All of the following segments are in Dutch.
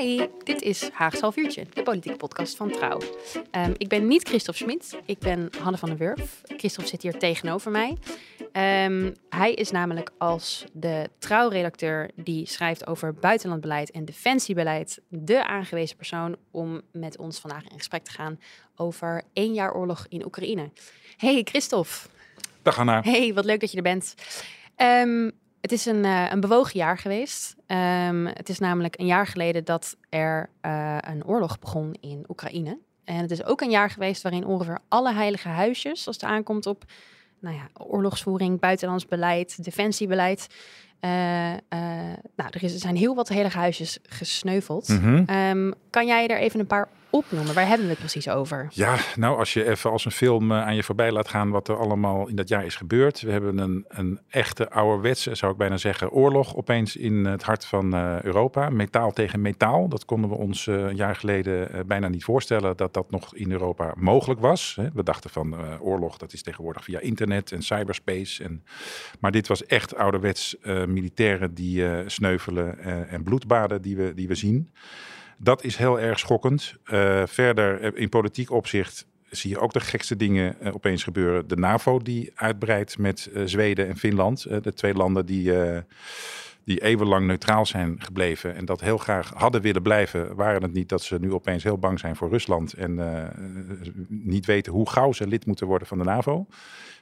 Hi, dit is Haagse Half Uurtje, de politieke podcast van Trouw. Ehm, ik ben niet Christophe Schmid, ik ben Hanne van der Wurf. Christophe zit hier tegenover mij. Ehm, hij is namelijk als de Trouw-redacteur die schrijft over buitenlandbeleid en defensiebeleid de aangewezen persoon om met ons vandaag in gesprek te gaan over één jaar oorlog in Oekraïne. Hey Christophe. Dag Hanna. Hey, wat leuk dat je er bent. Ehm, het is een, uh, een bewogen jaar geweest. Um, het is namelijk een jaar geleden dat er uh, een oorlog begon in Oekraïne. En het is ook een jaar geweest waarin ongeveer alle heilige huisjes, als het aankomt op nou ja, oorlogsvoering, buitenlands beleid, defensiebeleid. Uh, nou, er, is, er zijn heel wat heilige huisjes gesneuveld. Mm -hmm. um, kan jij er even een paar opnoemen? Waar hebben we het precies over? Ja, nou, als je even als een film uh, aan je voorbij laat gaan wat er allemaal in dat jaar is gebeurd. We hebben een, een echte ouderwetse, zou ik bijna zeggen, oorlog opeens in het hart van uh, Europa. Metaal tegen metaal. Dat konden we ons uh, een jaar geleden bijna niet voorstellen dat dat nog in Europa mogelijk was. We dachten van oorlog, dat is tegenwoordig via internet en cyberspace. En, maar dit was echt ouderwets militairen die sneuvelen en bloedbaden die we, die we zien. Dat is heel erg schokkend. Uh, verder, in politiek opzicht zie je ook de gekste dingen uh, opeens gebeuren. De NAVO die uitbreidt met Zweden en Finland. de twee landen die, die eeuwenlang neutraal zijn gebleven. En dat heel graag hadden willen blijven. Waren het niet dat ze nu opeens heel bang zijn voor Rusland. En niet weten hoe gauw ze lid moeten worden van de NAVO.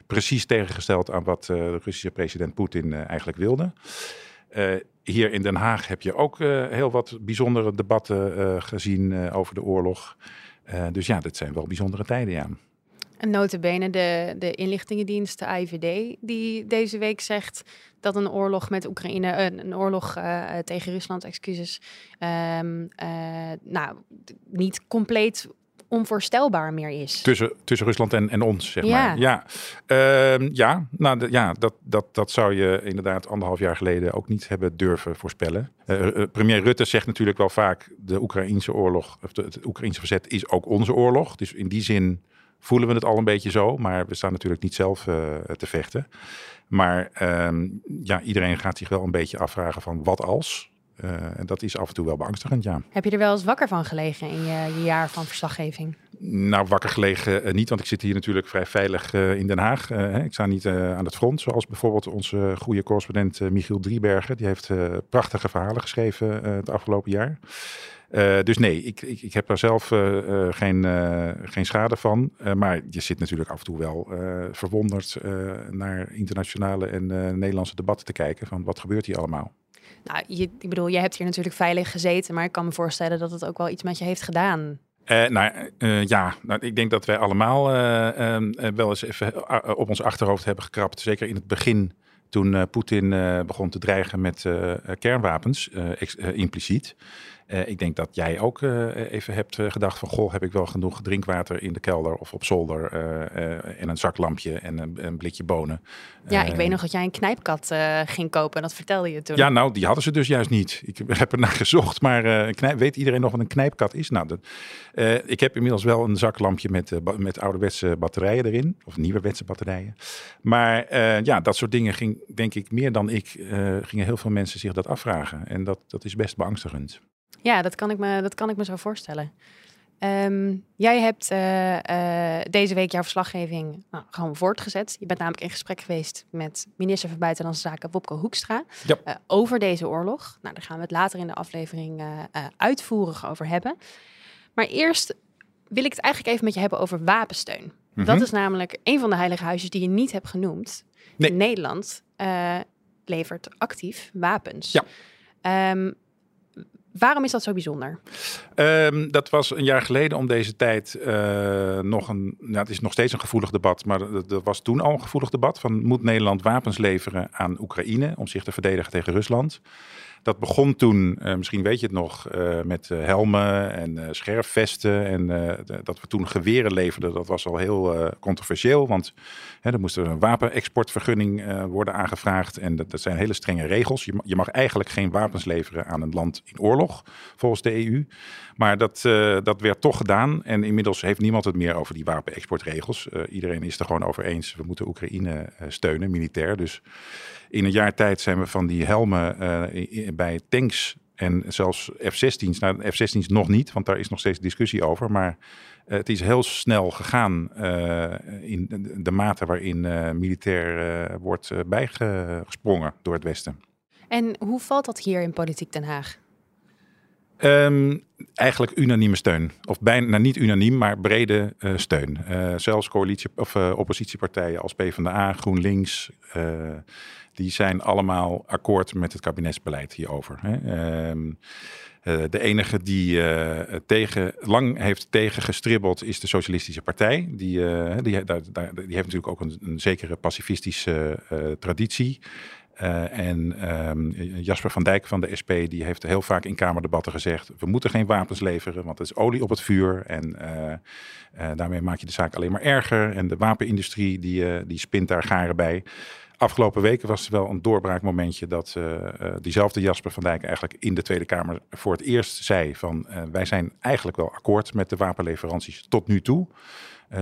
Precies tegengesteld aan wat de Russische president Poetin eigenlijk wilde. Hier in Den Haag heb je ook uh, heel wat bijzondere debatten uh, gezien over de oorlog. dus ja, dit zijn wel bijzondere tijden, ja. En notabene de, de inlichtingendienst, de IVD, die deze week zegt dat een oorlog met Oekraïne, een oorlog tegen Rusland, excuses, um, nou, niet compleet onvoorstelbaar meer is. Tussen, tussen Rusland en, en ons, zeg ja. maar. Ja, uh, ja, nou, de, ja dat, dat, dat zou je inderdaad anderhalf jaar geleden ook niet hebben durven voorspellen. Uh, uh, premier Rutte zegt natuurlijk wel vaak, de Oekraïnse oorlog, of de, het Oekraïnse verzet is ook onze oorlog. Dus in die zin voelen we het al een beetje zo, maar we staan natuurlijk niet zelf te vechten. Maar ehm, ja, iedereen gaat zich wel een beetje afvragen van wat als. Uh, en dat is af en toe wel beangstigend, ja. Heb je er wel eens wakker van gelegen in je, je jaar van verslaggeving? Nou, wakker gelegen uh, niet, want ik zit hier natuurlijk vrij veilig uh, in Den Haag. ik sta niet aan het front, zoals bijvoorbeeld onze goede correspondent Michiel Driebergen. Die heeft prachtige verhalen geschreven het afgelopen jaar. dus nee, ik, ik, ik, heb daar zelf geen, geen schade van. maar je zit natuurlijk af en toe wel verwonderd naar internationale en Nederlandse debatten te kijken. Van wat gebeurt hier allemaal? Nou, je, ik bedoel, jij hebt hier natuurlijk veilig gezeten, maar ik kan me voorstellen dat het ook wel iets met je heeft gedaan. Uh, nou uh, ja, nou, ik denk dat wij allemaal uh, wel eens even op ons achterhoofd hebben gekrapt. Zeker in het begin, toen Poetin begon te dreigen met kernwapens, impliciet. Uh, ik denk dat jij ook uh, even hebt gedacht van... goh, heb ik wel genoeg drinkwater in de kelder of op zolder... En een zaklampje en een, een blikje bonen. Ja, ik weet nog dat jij een knijpkat ging kopen. Dat vertelde je toen. Ja, nou, die hadden ze dus juist niet. Ik heb er naar gezocht, maar knijp, weet iedereen nog wat een knijpkat is? Nou, dat, ik heb inmiddels wel een zaklampje met, met ouderwetse batterijen erin. Of nieuwerwetse batterijen. Maar ja, dat soort dingen ging, denk ik, meer dan ik... gingen heel veel mensen zich dat afvragen. En dat, dat is best beangstigend. Ja, dat kan ik me, dat kan ik me zo voorstellen. Um, jij hebt uh, uh, deze week jouw verslaggeving nou, gewoon voortgezet. Je bent namelijk in gesprek geweest met minister van Buitenlandse Zaken Wopke Hoekstra ja. uh, over deze oorlog. Nou, daar gaan we het later in de aflevering uitvoerig over hebben. Maar eerst wil ik het eigenlijk even met je hebben over wapensteun. Mm -hmm. Dat is namelijk een van de heilige huisjes die je niet hebt genoemd. Nee. Nederland levert actief wapens. Ja. Um, Waarom is dat zo bijzonder? Um, dat was een jaar geleden om deze tijd uh, nog een. Nou, het is nog steeds een gevoelig debat, maar dat was toen al een gevoelig debat. Van moet Nederland wapens leveren aan Oekraïne om zich te verdedigen tegen Rusland? Dat begon toen, uh, misschien weet je het nog, uh, met uh, helmen en scherfvesten. En dat we toen geweren leverden, dat was al heel controversieel. Want hè, er moest een wapenexportvergunning worden aangevraagd. En dat, zijn hele strenge regels. Je, je, mag eigenlijk geen wapens leveren aan een land in oorlog, volgens de EU. Maar dat, dat werd toch gedaan. En inmiddels heeft niemand het meer over die wapenexportregels. iedereen is er gewoon over eens. We moeten Oekraïne steunen, militair. Dus in een jaar tijd zijn we van die helmen bij tanks en zelfs F-16's. Nou, F-16's nog niet, want daar is nog steeds discussie over. Maar uh, het is heel snel gegaan uh, in de mate waarin militair wordt bijgesprongen door het Westen. En hoe valt dat hier in Politiek Den Haag? Um, eigenlijk unanieme steun. Of bijna nou, niet unaniem, maar brede uh, steun. Uh, zelfs coalitie, of, uh, oppositiepartijen als PvdA, GroenLinks, die zijn allemaal akkoord met het kabinetsbeleid hierover. Ehm, de enige die tegen, lang heeft tegengestribbeld is de Socialistische Partij. Die, die, die heeft natuurlijk ook een, een zekere pacifistische traditie. Uh, en um, Jasper van Dijk van de SP die heeft heel vaak in Kamerdebatten gezegd: we moeten geen wapens leveren, want het is olie op het vuur. En uh, uh, daarmee maak je de zaak alleen maar erger. En de wapenindustrie die, die spint daar garen bij. Afgelopen weken was er wel een doorbraakmomentje dat diezelfde Jasper van Dijk eigenlijk in de Tweede Kamer voor het eerst zei: van wij zijn eigenlijk wel akkoord met de wapenleveranties tot nu toe.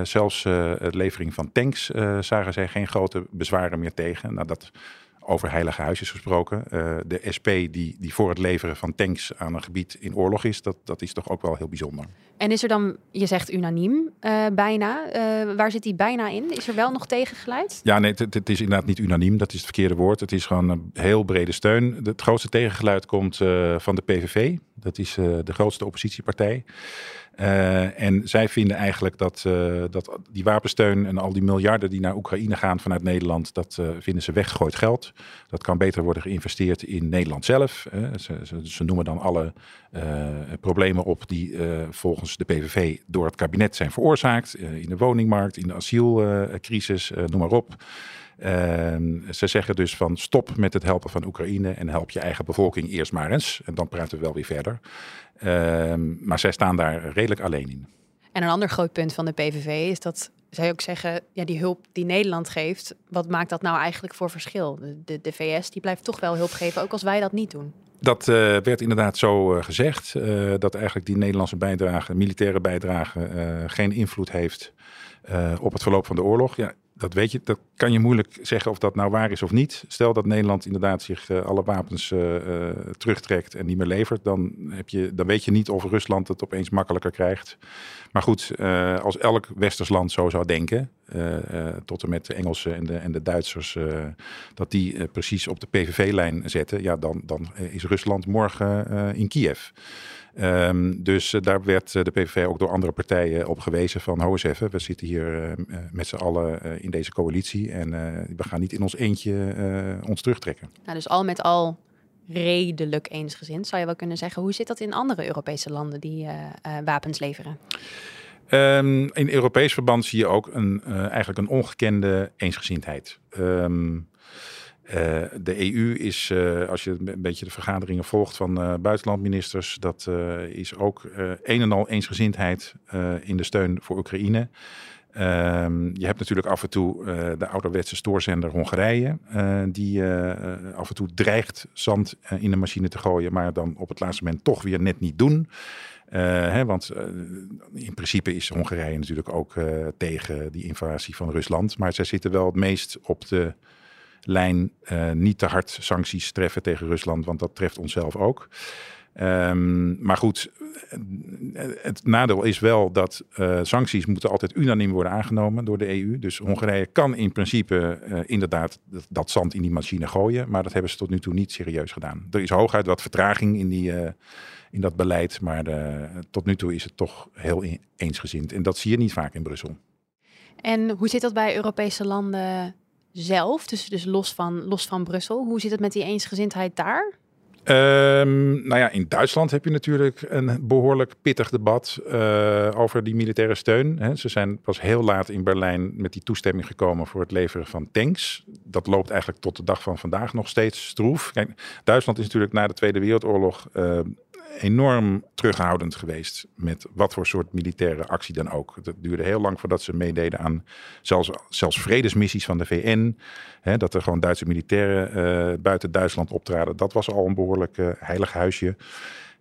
Zelfs de levering van tanks zagen zij geen grote bezwaren meer tegen. Nou, dat over heilige huisjes gesproken. Uh, de SP die, die voor het leveren van tanks aan een gebied in oorlog is, dat, dat is toch ook wel heel bijzonder. En is er dan, je zegt unaniem uh, bijna, uh, waar zit die bijna in? Is er wel nog tegengeluid? Ja, nee, het, het, is inderdaad niet unaniem, dat is het verkeerde woord. Het is gewoon een heel brede steun. Het grootste tegengeluid komt van de PVV, dat is de grootste oppositiepartij. Uh, en zij vinden eigenlijk dat, uh, dat die wapensteun en al die miljarden die naar Oekraïne gaan vanuit Nederland, dat uh, vinden ze weggegooid geld. Dat kan beter worden geïnvesteerd in Nederland zelf. Ze, ze, ze, noemen dan alle problemen op die volgens de PVV door het kabinet zijn veroorzaakt. in de woningmarkt, in de asielcrisis, noem maar op. Uh, ze zeggen dus van stop met het helpen van Oekraïne en help je eigen bevolking eerst maar eens. En dan praten we wel weer verder. Uh, maar zij staan daar redelijk alleen in. En een ander groot punt van de PVV is dat zij ook zeggen, ja, die hulp die Nederland geeft, wat maakt dat nou eigenlijk voor verschil? De, de, de VS die blijft toch wel hulp geven, ook als wij dat niet doen. Dat uh, werd inderdaad zo uh, gezegd, uh, dat eigenlijk die Nederlandse bijdrage, militaire bijdrage, geen invloed heeft op het verloop van de oorlog. Ja, dat weet je, dat kan je moeilijk zeggen of dat nou waar is of niet. Stel dat Nederland inderdaad zich uh, alle wapens uh, uh, terugtrekt en niet meer levert, dan, heb je, dan weet je niet of Rusland het opeens makkelijker krijgt. Maar goed, als elk westers land zo zou denken, tot en met de Engelsen en de, en de Duitsers, dat die precies op de PVV-lijn zetten, ja, dan, dan is Rusland morgen in Kiev. Um, dus uh, daar werd uh, de PVV ook door andere partijen op gewezen van hou eens even, we zitten hier uh, met z'n allen in deze coalitie en we gaan niet in ons eentje ons terugtrekken. Nou, dus al met al redelijk eensgezind, zou je wel kunnen zeggen. Hoe zit dat in andere Europese landen die wapens leveren? Um, in Europees verband zie je ook een, eigenlijk een ongekende eensgezindheid. Um, de EU is, uh, als je een beetje de vergaderingen volgt van uh, buitenlandministers, dat is ook een en al eensgezindheid in de steun voor Oekraïne. Ehm, je hebt natuurlijk af en toe de ouderwetse stoorzender Hongarije, die af en toe dreigt zand in de machine te gooien, maar dan op het laatste moment toch weer net niet doen. Hè, want in principe is Hongarije natuurlijk ook tegen die invasie van Rusland, maar zij zitten wel het meest op de lijn uh, niet te hard sancties treffen tegen Rusland, want dat treft onszelf ook. Um, maar goed, het nadeel is wel dat uh, sancties moeten altijd unaniem worden aangenomen door de EU. Dus Hongarije kan in principe uh, inderdaad dat, zand in die machine gooien, maar dat hebben ze tot nu toe niet serieus gedaan. Er is hooguit wat vertraging in, die, in dat beleid, maar tot nu toe is het toch heel eensgezind. En dat zie je niet vaak in Brussel. En hoe zit dat bij Europese landen zelf, dus, dus los, van, los van Brussel. Hoe zit het met die eensgezindheid daar? Ehm, nou ja, in Duitsland heb je natuurlijk een behoorlijk pittig debat uh, over die militaire steun. Ze zijn pas heel laat in Berlijn met die toestemming gekomen voor het leveren van tanks. Dat loopt eigenlijk tot de dag van vandaag nog steeds stroef. Kijk, Duitsland is natuurlijk na de Tweede Wereldoorlog uh, enorm terughoudend geweest met wat voor soort militaire actie dan ook. Het duurde heel lang voordat ze meededen aan zelfs, zelfs vredesmissies van de VN. Hè, dat er gewoon Duitse militairen uh, buiten Duitsland optraden. Dat was al een behoorlijk uh, heilig huisje.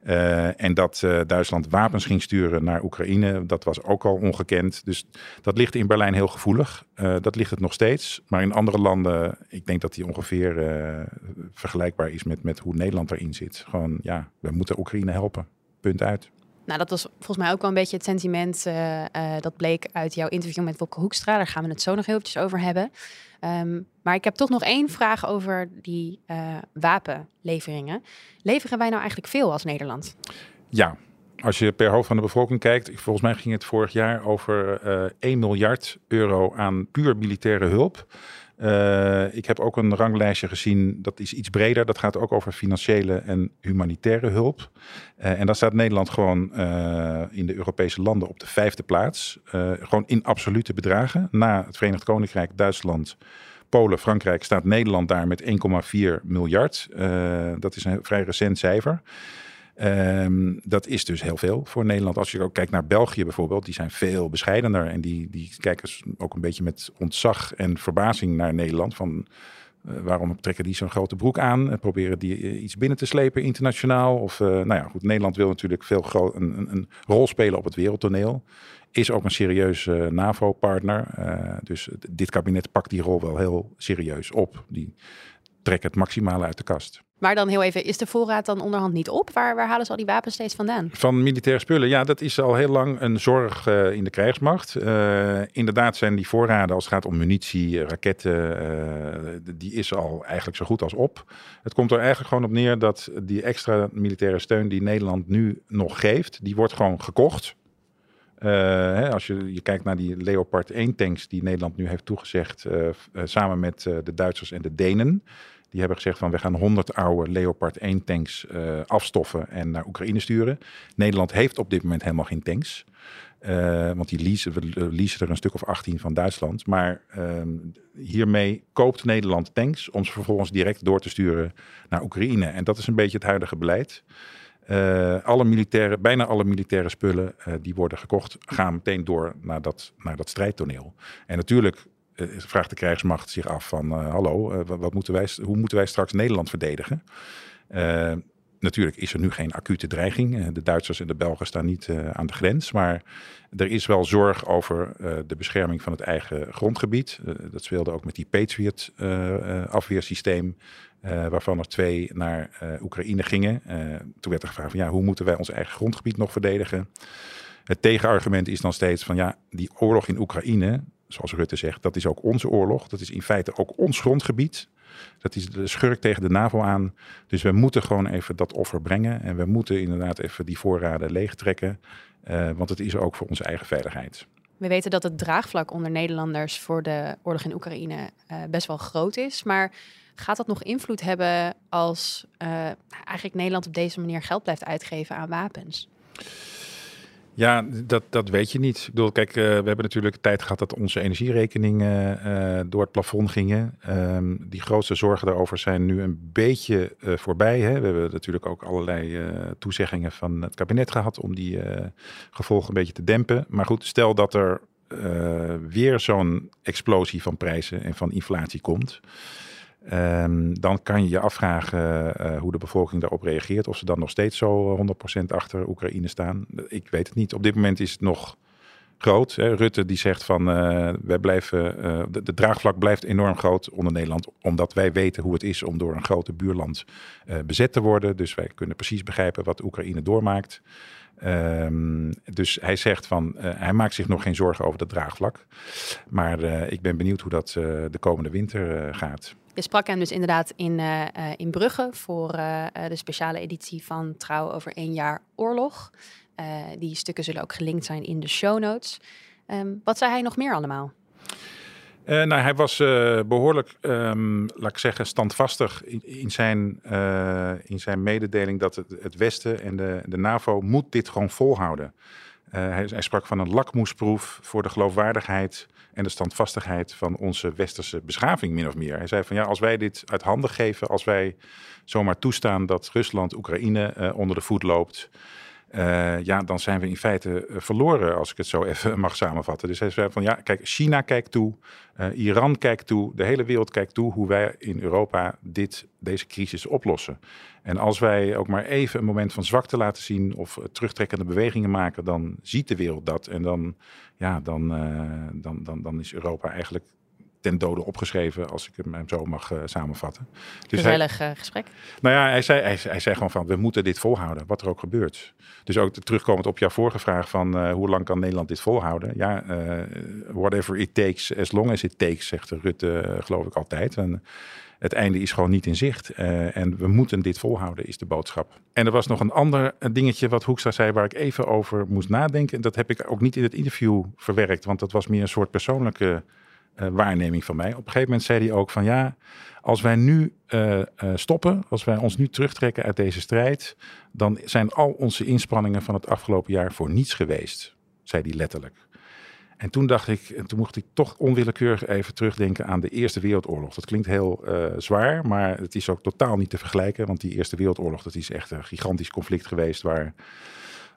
Uh, en dat uh, Duitsland wapens ging sturen naar Oekraïne, dat was ook al ongekend. Dus dat ligt in Berlijn heel gevoelig. Uh, dat ligt het nog steeds. Maar in andere landen, ik denk dat die ongeveer vergelijkbaar is met, met hoe Nederland erin zit. Gewoon, ja, we moeten Oekraïne helpen. Punt uit. Nou, dat was volgens mij ook wel een beetje het sentiment uh, uh, dat bleek uit jouw interview met Wopke Hoekstra. Daar gaan we het zo nog eventjes over hebben. Um, maar ik heb toch nog één vraag over die uh, wapenleveringen. Leveren wij nou eigenlijk veel als Nederland? Ja, als je per hoofd van de bevolking kijkt, volgens mij ging het vorig jaar over 1 miljard euro aan puur militaire hulp. Uh, ik heb ook een ranglijstje gezien, dat is iets breder. Dat gaat ook over financiële en humanitaire hulp. Uh, en daar staat Nederland gewoon uh, in de Europese landen op de vijfde plaats. gewoon in absolute bedragen. Na het Verenigd Koninkrijk, Duitsland, Polen, Frankrijk staat Nederland daar met 1,4 miljard. dat is een vrij recent cijfer. Um, dat is dus heel veel voor Nederland. Als je ook kijkt naar België bijvoorbeeld, die zijn veel bescheidener. En die, die kijken ook een beetje met ontzag en verbazing naar Nederland. Van uh, waarom trekken die zo'n grote broek aan? En proberen die uh, iets binnen te slepen internationaal? Of nou ja, goed, Nederland wil natuurlijk veel een, een, een, rol spelen op het wereldtoneel. Is ook een serieus NAVO-partner. dus dit kabinet pakt die rol wel heel serieus op. Die trekken het maximale uit de kast. Maar dan heel even, is de voorraad dan onderhand niet op? Waar, waar halen ze al die wapens steeds vandaan? Van militaire spullen, ja, dat is al heel lang een zorg uh, in de krijgsmacht. Uh, inderdaad zijn die voorraden, als het gaat om munitie, raketten, uh, die is al eigenlijk zo goed als op. Het komt er eigenlijk gewoon op neer dat die extra militaire steun die Nederland nu nog geeft, die wordt gewoon gekocht. Hè, als je, je kijkt naar die Leopard 1 tanks die Nederland nu heeft toegezegd, samen met de Duitsers en de Denen. Die hebben gezegd van we gaan 100 oude Leopard 1 tanks uh, afstoffen en naar Oekraïne sturen. Nederland heeft op dit moment helemaal geen tanks. Uh, want die leasen, we leasen er een stuk of 18 van Duitsland. Maar uh, hiermee koopt Nederland tanks om ze vervolgens direct door te sturen naar Oekraïne. En dat is een beetje het huidige beleid. Alle militaire, bijna alle militaire spullen die worden gekocht, gaan meteen door naar dat, naar dat strijdtoneel. En natuurlijk vraagt de krijgsmacht zich af van uh, hallo, uh, wat moeten wij, hoe moeten wij straks Nederland verdedigen? natuurlijk is er nu geen acute dreiging. de Duitsers en de Belgen staan niet aan de grens. Maar er is wel zorg over de bescherming van het eigen grondgebied. dat speelde ook met die Patriot afweersysteem. waarvan er twee naar Oekraïne gingen. toen werd er gevraagd van ja, hoe moeten wij ons eigen grondgebied nog verdedigen? Het tegenargument is dan steeds van ja, die oorlog in Oekraïne, zoals Rutte zegt, dat is ook onze oorlog. Dat is in feite ook ons grondgebied. Dat is de schurk tegen de NAVO aan. Dus we moeten gewoon even dat offer brengen. En we moeten inderdaad even die voorraden leegtrekken. Uh, want het is ook voor onze eigen veiligheid. We weten dat het draagvlak onder Nederlanders voor de oorlog in Oekraïne uh, best wel groot is. Maar gaat dat nog invloed hebben als uh, eigenlijk Nederland op deze manier geld blijft uitgeven aan wapens? Ja, dat, dat weet je niet. Ik bedoel, kijk, uh, we hebben natuurlijk tijd gehad dat onze energierekeningen uh, door het plafond gingen. Um, die grootste zorgen daarover zijn nu een beetje uh, voorbij. Hè. We hebben natuurlijk ook allerlei toezeggingen van het kabinet gehad om die gevolgen een beetje te dempen. Maar goed, stel dat er weer zo'n explosie van prijzen en van inflatie komt. Um, dan kan je je afvragen uh, hoe de bevolking daarop reageert. Of ze dan nog steeds zo 100% achter Oekraïne staan. Ik weet het niet. Op dit moment is het nog groot. Hè. Rutte die zegt van uh, wij blijven, de, draagvlak blijft enorm groot onder Nederland. Omdat wij weten hoe het is om door een grote buurland bezet te worden. Dus wij kunnen precies begrijpen wat Oekraïne doormaakt. Um, dus hij zegt van, hij maakt zich nog geen zorgen over dat draagvlak. Maar ik ben benieuwd hoe dat de komende winter gaat. Je sprak hem dus inderdaad in, in Brugge voor de speciale editie van Trouw over één jaar oorlog. die stukken zullen ook gelinkt zijn in de show notes. Um, wat zei hij nog meer allemaal? Nou, hij was behoorlijk, um, laat ik zeggen, standvastig in, zijn, in zijn mededeling dat het, het, Westen en de, de NAVO moet dit gewoon volhouden. Hij, hij, sprak van een lakmoesproef voor de geloofwaardigheid en de standvastigheid van onze westerse beschaving, min of meer. Hij zei van ja, als wij dit uit handen geven, als wij zomaar toestaan dat Rusland Oekraïne onder de voet loopt, uh, ja, dan zijn we in feite uh, verloren, als ik het zo even mag samenvatten. Dus hij zei van ja, kijk, China kijkt toe, uh, Iran kijkt toe, de hele wereld kijkt toe hoe wij in Europa dit, deze crisis oplossen. En als wij ook maar even een moment van zwakte laten zien of terugtrekkende bewegingen maken, dan ziet de wereld dat. En dan, ja, dan, dan, dan, dan is Europa eigenlijk ten dode opgeschreven, als ik hem zo mag uh, samenvatten. Dus Gezellig hij, gesprek. Nou ja, hij zei, hij, hij, zei gewoon van, we moeten dit volhouden, wat er ook gebeurt. Dus ook terugkomend op jouw vorige vraag van, uh, hoe lang kan Nederland dit volhouden? Ja, whatever it takes, as long as it takes, zegt Rutte geloof ik altijd. En het einde is gewoon niet in zicht. en we moeten dit volhouden, is de boodschap. En er was nog een ander dingetje wat Hoekstra zei, waar ik even over moest nadenken. En dat heb ik ook niet in het interview verwerkt, want dat was meer een soort persoonlijke uh, waarneming van mij. Op een gegeven moment zei hij ook van ja, als wij nu uh, uh, stoppen, als wij ons nu terugtrekken uit deze strijd, dan zijn al onze inspanningen van het afgelopen jaar voor niets geweest, zei hij letterlijk. En toen dacht ik, en toen mocht ik toch onwillekeurig even terugdenken aan de Eerste Wereldoorlog. Dat klinkt heel zwaar, maar het is ook totaal niet te vergelijken, want die Eerste Wereldoorlog, dat is echt een gigantisch conflict geweest waar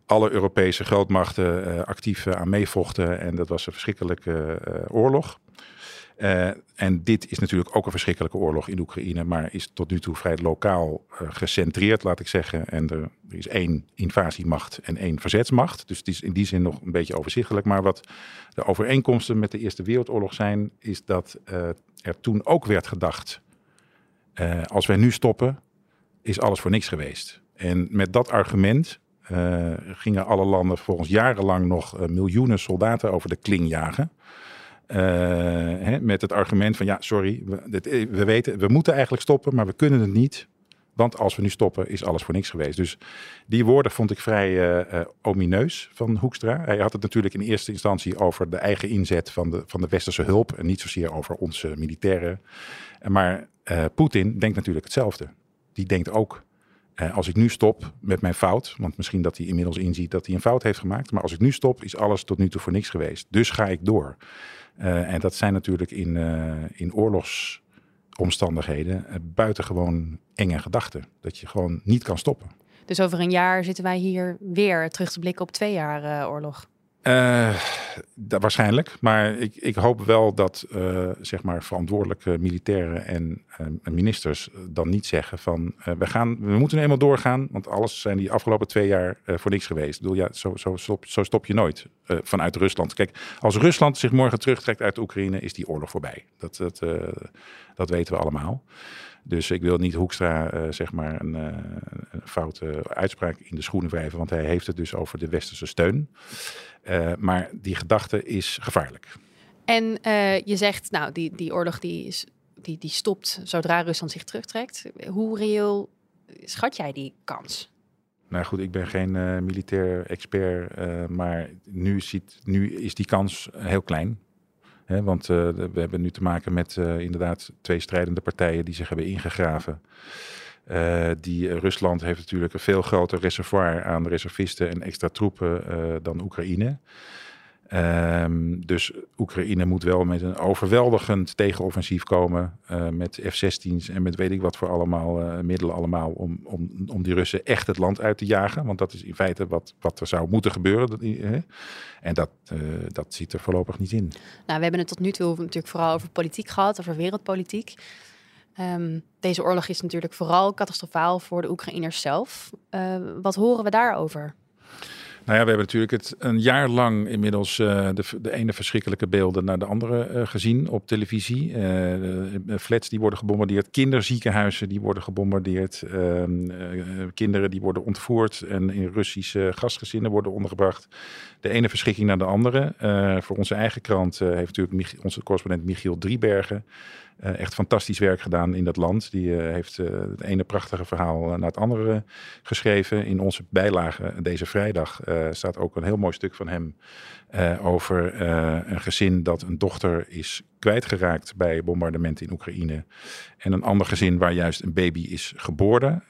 alle Europese grootmachten actief aan meevochten. En dat was een verschrikkelijke oorlog. Uh, en dit is natuurlijk ook een verschrikkelijke oorlog in Oekraïne, maar is tot nu toe vrij lokaal uh, gecentreerd, laat ik zeggen. En er, er, is één invasiemacht en één verzetsmacht. Dus het is in die zin nog een beetje overzichtelijk. Maar wat de overeenkomsten met de Eerste Wereldoorlog zijn, is dat uh, er toen ook werd gedacht: als wij nu stoppen, is alles voor niks geweest. En met dat argument gingen alle landen volgens jarenlang nog miljoenen soldaten over de kling jagen. Uh, hè, met het argument van ja, sorry, we, eh, weten, we moeten eigenlijk stoppen, maar we kunnen het niet. Want als we nu stoppen, is alles voor niks geweest. Dus die woorden vond ik vrij uh, omineus van Hoekstra. Hij had het natuurlijk in eerste instantie over de eigen inzet van de, van de westerse hulp. En niet zozeer over onze militairen. Maar Poetin denkt natuurlijk hetzelfde. Die denkt ook, als ik nu stop met mijn fout. Want misschien dat hij inmiddels inziet dat hij een fout heeft gemaakt. Maar als ik nu stop, is alles tot nu toe voor niks geweest. Dus ga ik door. Uh, en dat zijn natuurlijk in, uh, in oorlogsomstandigheden buitengewoon enge gedachten. Dat je gewoon niet kan stoppen. Dus over een jaar zitten wij hier weer terug te blikken op twee jaar oorlog. Uh, waarschijnlijk, maar ik, ik, hoop wel dat uh, zeg maar verantwoordelijke militairen en uh, ministers dan niet zeggen van we, gaan, we moeten eenmaal doorgaan, want alles zijn die afgelopen twee jaar voor niks geweest. Ik bedoel, ja, zo, zo, stop, zo stop je nooit vanuit Rusland. Kijk, als Rusland zich morgen terugtrekt uit Oekraïne, is die oorlog voorbij. Dat, dat, dat weten we allemaal. Dus ik wil niet Hoekstra uh, zeg maar een, uh, een, foute uitspraak in de schoenen wrijven, want hij heeft het dus over de westerse steun. Uh, maar die gedachte is gevaarlijk. En je zegt, nou, die, die oorlog die, is, die, die stopt zodra Rusland zich terugtrekt. Hoe reëel schat jij die kans? Nou goed, ik ben geen militair expert, maar nu, ziet, nu is die kans heel klein want uh, we hebben nu te maken met uh, inderdaad twee strijdende partijen die zich hebben ingegraven. Uh, die Rusland heeft natuurlijk een veel groter reservoir aan reservisten en extra troepen dan Oekraïne. Um, dus Oekraïne moet wel met een overweldigend tegenoffensief komen. Uh, met F-16's en met weet ik wat voor allemaal uh, middelen allemaal. Om, om, om die Russen echt het land uit te jagen. Want dat is in feite wat, wat er zou moeten gebeuren. Hè? En dat, dat zit er voorlopig niet in. Nou, we hebben het tot nu toe natuurlijk vooral over politiek gehad, over wereldpolitiek. Um, deze oorlog is natuurlijk vooral catastrofaal voor de Oekraïners zelf. wat horen we daarover? Nou ja, we hebben natuurlijk het een jaar lang inmiddels uh, de, de, ene verschrikkelijke beelden naar de andere uh, gezien op televisie. Uh, flats die worden gebombardeerd, kinderziekenhuizen die worden gebombardeerd, ehm, kinderen die worden ontvoerd en in Russische gastgezinnen worden ondergebracht. De ene verschrikking naar de andere. voor onze eigen krant heeft natuurlijk onze correspondent Michiel Driebergen uh, echt fantastisch werk gedaan in dat land. Die uh, heeft uh, het ene prachtige verhaal naar het andere geschreven. In onze bijlage deze vrijdag staat ook een heel mooi stuk van hem over een gezin dat een dochter is kwijtgeraakt bij bombardementen in Oekraïne. En een ander gezin waar juist een baby is geboren.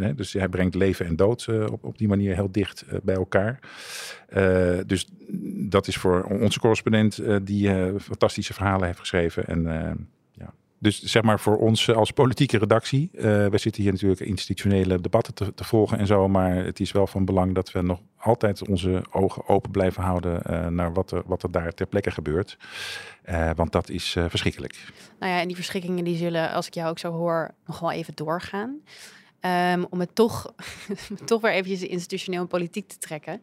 Hè, dus hij brengt leven en dood op, op die manier heel dicht bij elkaar. dus dat is voor onze correspondent die fantastische verhalen heeft geschreven. En dus zeg maar voor ons als politieke redactie. Uh, we zitten hier natuurlijk institutionele debatten te, volgen en zo. Maar het is wel van belang dat we nog altijd onze ogen open blijven houden uh, naar wat er, wat er daar ter plekke gebeurt. Uh, want dat is verschrikkelijk. Nou ja, en die verschrikkingen die zullen, als ik jou ook zo hoor, nog wel even doorgaan. Um, om het toch, toch weer eventjes institutioneel en politiek te trekken.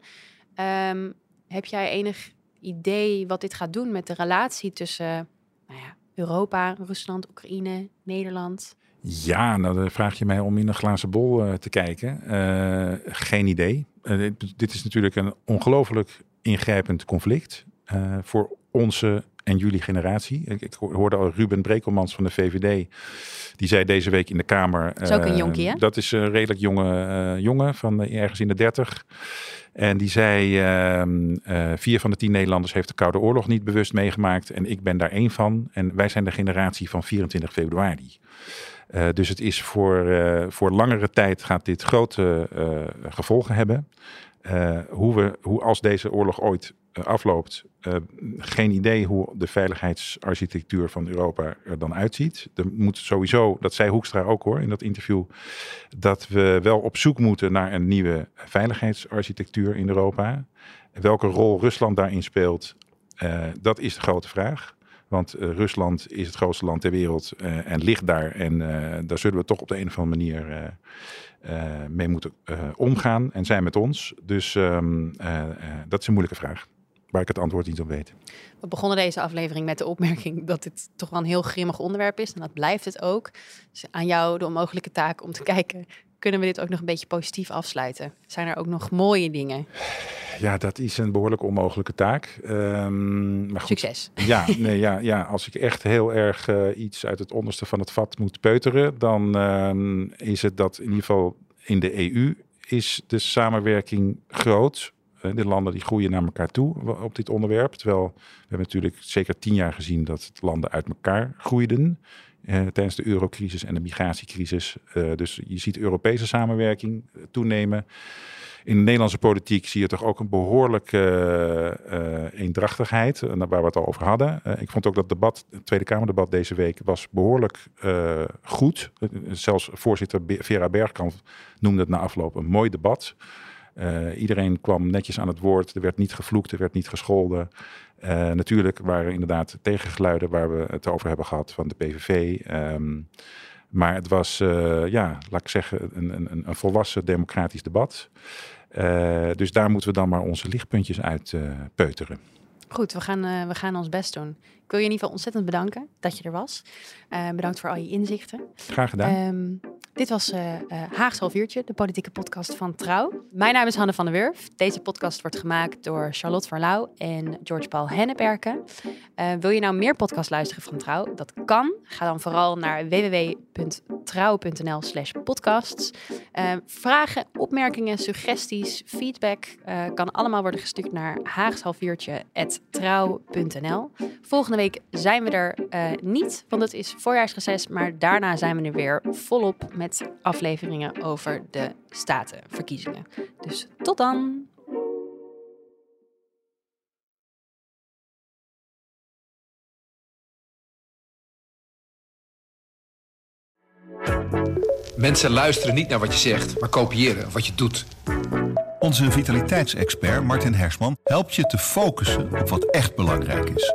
Um, heb jij enig idee wat dit gaat doen met de relatie tussen nou ja, Europa, Rusland, Oekraïne, Nederland? Ja, nou dan vraag je mij om in een glazen bol uh, te kijken. Uh, geen idee. Uh, dit, dit, is natuurlijk een ongelooflijk ingrijpend conflict voor onze en jullie generatie. Ik, ik, hoorde al Ruben Brekelmans van de VVD. Die zei deze week in de Kamer. Dat is ook een jonkie, hè? Dat is een redelijk jonge jongen van ergens in de dertig. En die zei, uh, vier van de tien Nederlanders heeft de Koude Oorlog niet bewust meegemaakt. En ik ben daar één van. En wij zijn de generatie van 24 februari. Uh, dus het is voor, voor langere tijd gaat dit grote gevolgen hebben. Hoe, we, hoe als deze oorlog ooit afloopt, geen idee hoe de veiligheidsarchitectuur van Europa er dan uitziet. Er moet sowieso, dat zei Hoekstra ook hoor in dat interview, dat we wel op zoek moeten naar een nieuwe veiligheidsarchitectuur in Europa. Welke rol Rusland daarin speelt, dat is de grote vraag. Want uh, Rusland is het grootste land ter wereld uh, en ligt daar. En daar zullen we toch op de een of andere manier mee moeten omgaan en zijn met ons. Dus um, dat is een moeilijke vraag waar ik het antwoord niet op weet. We begonnen deze aflevering met de opmerking dat dit toch wel een heel grimmig onderwerp is. En dat blijft het ook. Dus aan jou de onmogelijke taak om te kijken, kunnen we dit ook nog een beetje positief afsluiten? Zijn er ook nog mooie dingen? Ja, dat is een behoorlijk onmogelijke taak. Um, maar goed. Succes. Ja, nee, ja, ja, als ik echt heel erg uh, iets uit het onderste van het vat moet peuteren, dan um, is het dat in ieder geval in de EU is de samenwerking groot de landen die groeien naar elkaar toe op dit onderwerp. Terwijl we hebben natuurlijk zeker tien jaar gezien dat landen uit elkaar groeiden. Eh, tijdens de eurocrisis en de migratiecrisis. Dus je ziet Europese samenwerking eh, toenemen. In de Nederlandse politiek zie je toch ook een behoorlijke uh, eendrachtigheid, waar we het al over hadden. ik vond ook dat debat, het Tweede Kamerdebat deze week, was behoorlijk goed. zelfs voorzitter Vera Bergkamp noemde het na afloop een mooi debat. Iedereen kwam netjes aan het woord. Er werd niet gevloekt, er werd niet gescholden. Natuurlijk waren inderdaad tegengeluiden waar we het over hebben gehad van de PVV. Ehm, maar het was, ja, laat ik zeggen, een, een, een volwassen democratisch debat. Dus daar moeten we dan maar onze lichtpuntjes uit peuteren. Goed, we gaan, we gaan ons best doen. Ik wil je in ieder geval ontzettend bedanken dat je er was. bedankt voor al je inzichten. Graag gedaan. Um, dit was uh, uh, Haags half uurtje, de politieke podcast van Trouw. Mijn naam is Hanne van der Wurf. Deze podcast wordt gemaakt door Charlotte Verlauw en George Paul Henneberken. Uh, wil je nou meer podcast luisteren van Trouw? Dat kan. Ga dan vooral naar www.trouw.nl slash podcasts. vragen, opmerkingen, suggesties, feedback kan allemaal worden gestuurd naar haagshalfuurtje.trouw.nl. Volgende week zijn we er niet, want het is voorjaarsreces, maar daarna zijn we nu weer volop met afleveringen over de statenverkiezingen. Dus tot dan! Mensen luisteren niet naar wat je zegt, maar kopiëren wat je doet. Onze vitaliteitsexpert Martin Hersman helpt je te focussen op wat echt belangrijk is.